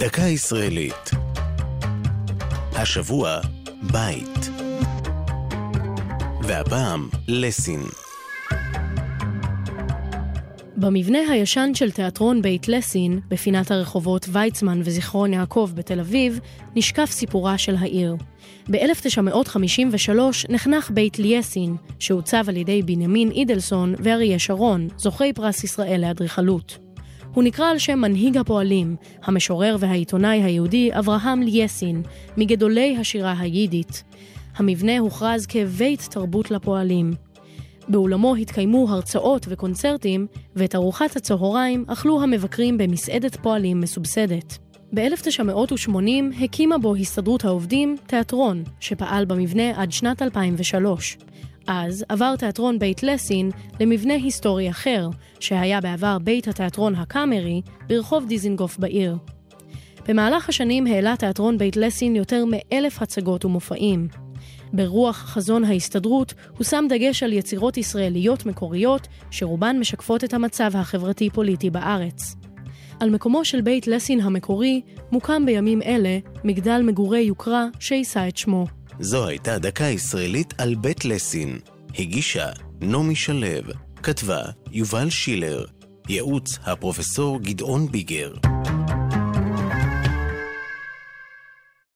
דקה ישראלית. השבוע, בית. והפעם, לסין. במבנה הישן של תיאטרון בית לסין, בפינת הרחובות ויצמן וזיכרון יעקב בתל אביב, נשקף סיפורה של העיר. ב-1953 נחנך בית ליסין, שעוצב על ידי בנימין אידלסון ואריה שרון, זוכי פרס ישראל לאדריכלות. הוא נקרא על שם מנהיג הפועלים, המשורר והעיתונאי היהודי אברהם ליסין, מגדולי השירה היידית. המבנה הוכרז כבית תרבות לפועלים. באולמו התקיימו הרצאות וקונצרטים, ואת ארוחת הצהריים אכלו המבקרים במסעדת פועלים מסובסדת. ב-1980 הקימה בו הסתדרות העובדים תיאטרון, שפעל במבנה עד שנת 2003. אז עבר תיאטרון בית לסין למבנה היסטורי אחר, שהיה בעבר בית התיאטרון הקאמרי, ברחוב דיזינגוף בעיר. במהלך השנים העלה תיאטרון בית לסין יותר מאלף הצגות ומופעים. ברוח חזון ההסתדרות הושם דגש על יצירות ישראליות מקוריות, שרובן משקפות את המצב החברתי-פוליטי בארץ. על מקומו של בית לסין המקורי מוקם בימים אלה מגדל מגורי יוקרה שיישא את שמו. זו הייתה דקה ישראלית על בית לסין. הגישה נעמי שלו, כתבה יובל שילר, ייעוץ הפרופסור גדעון ביגר.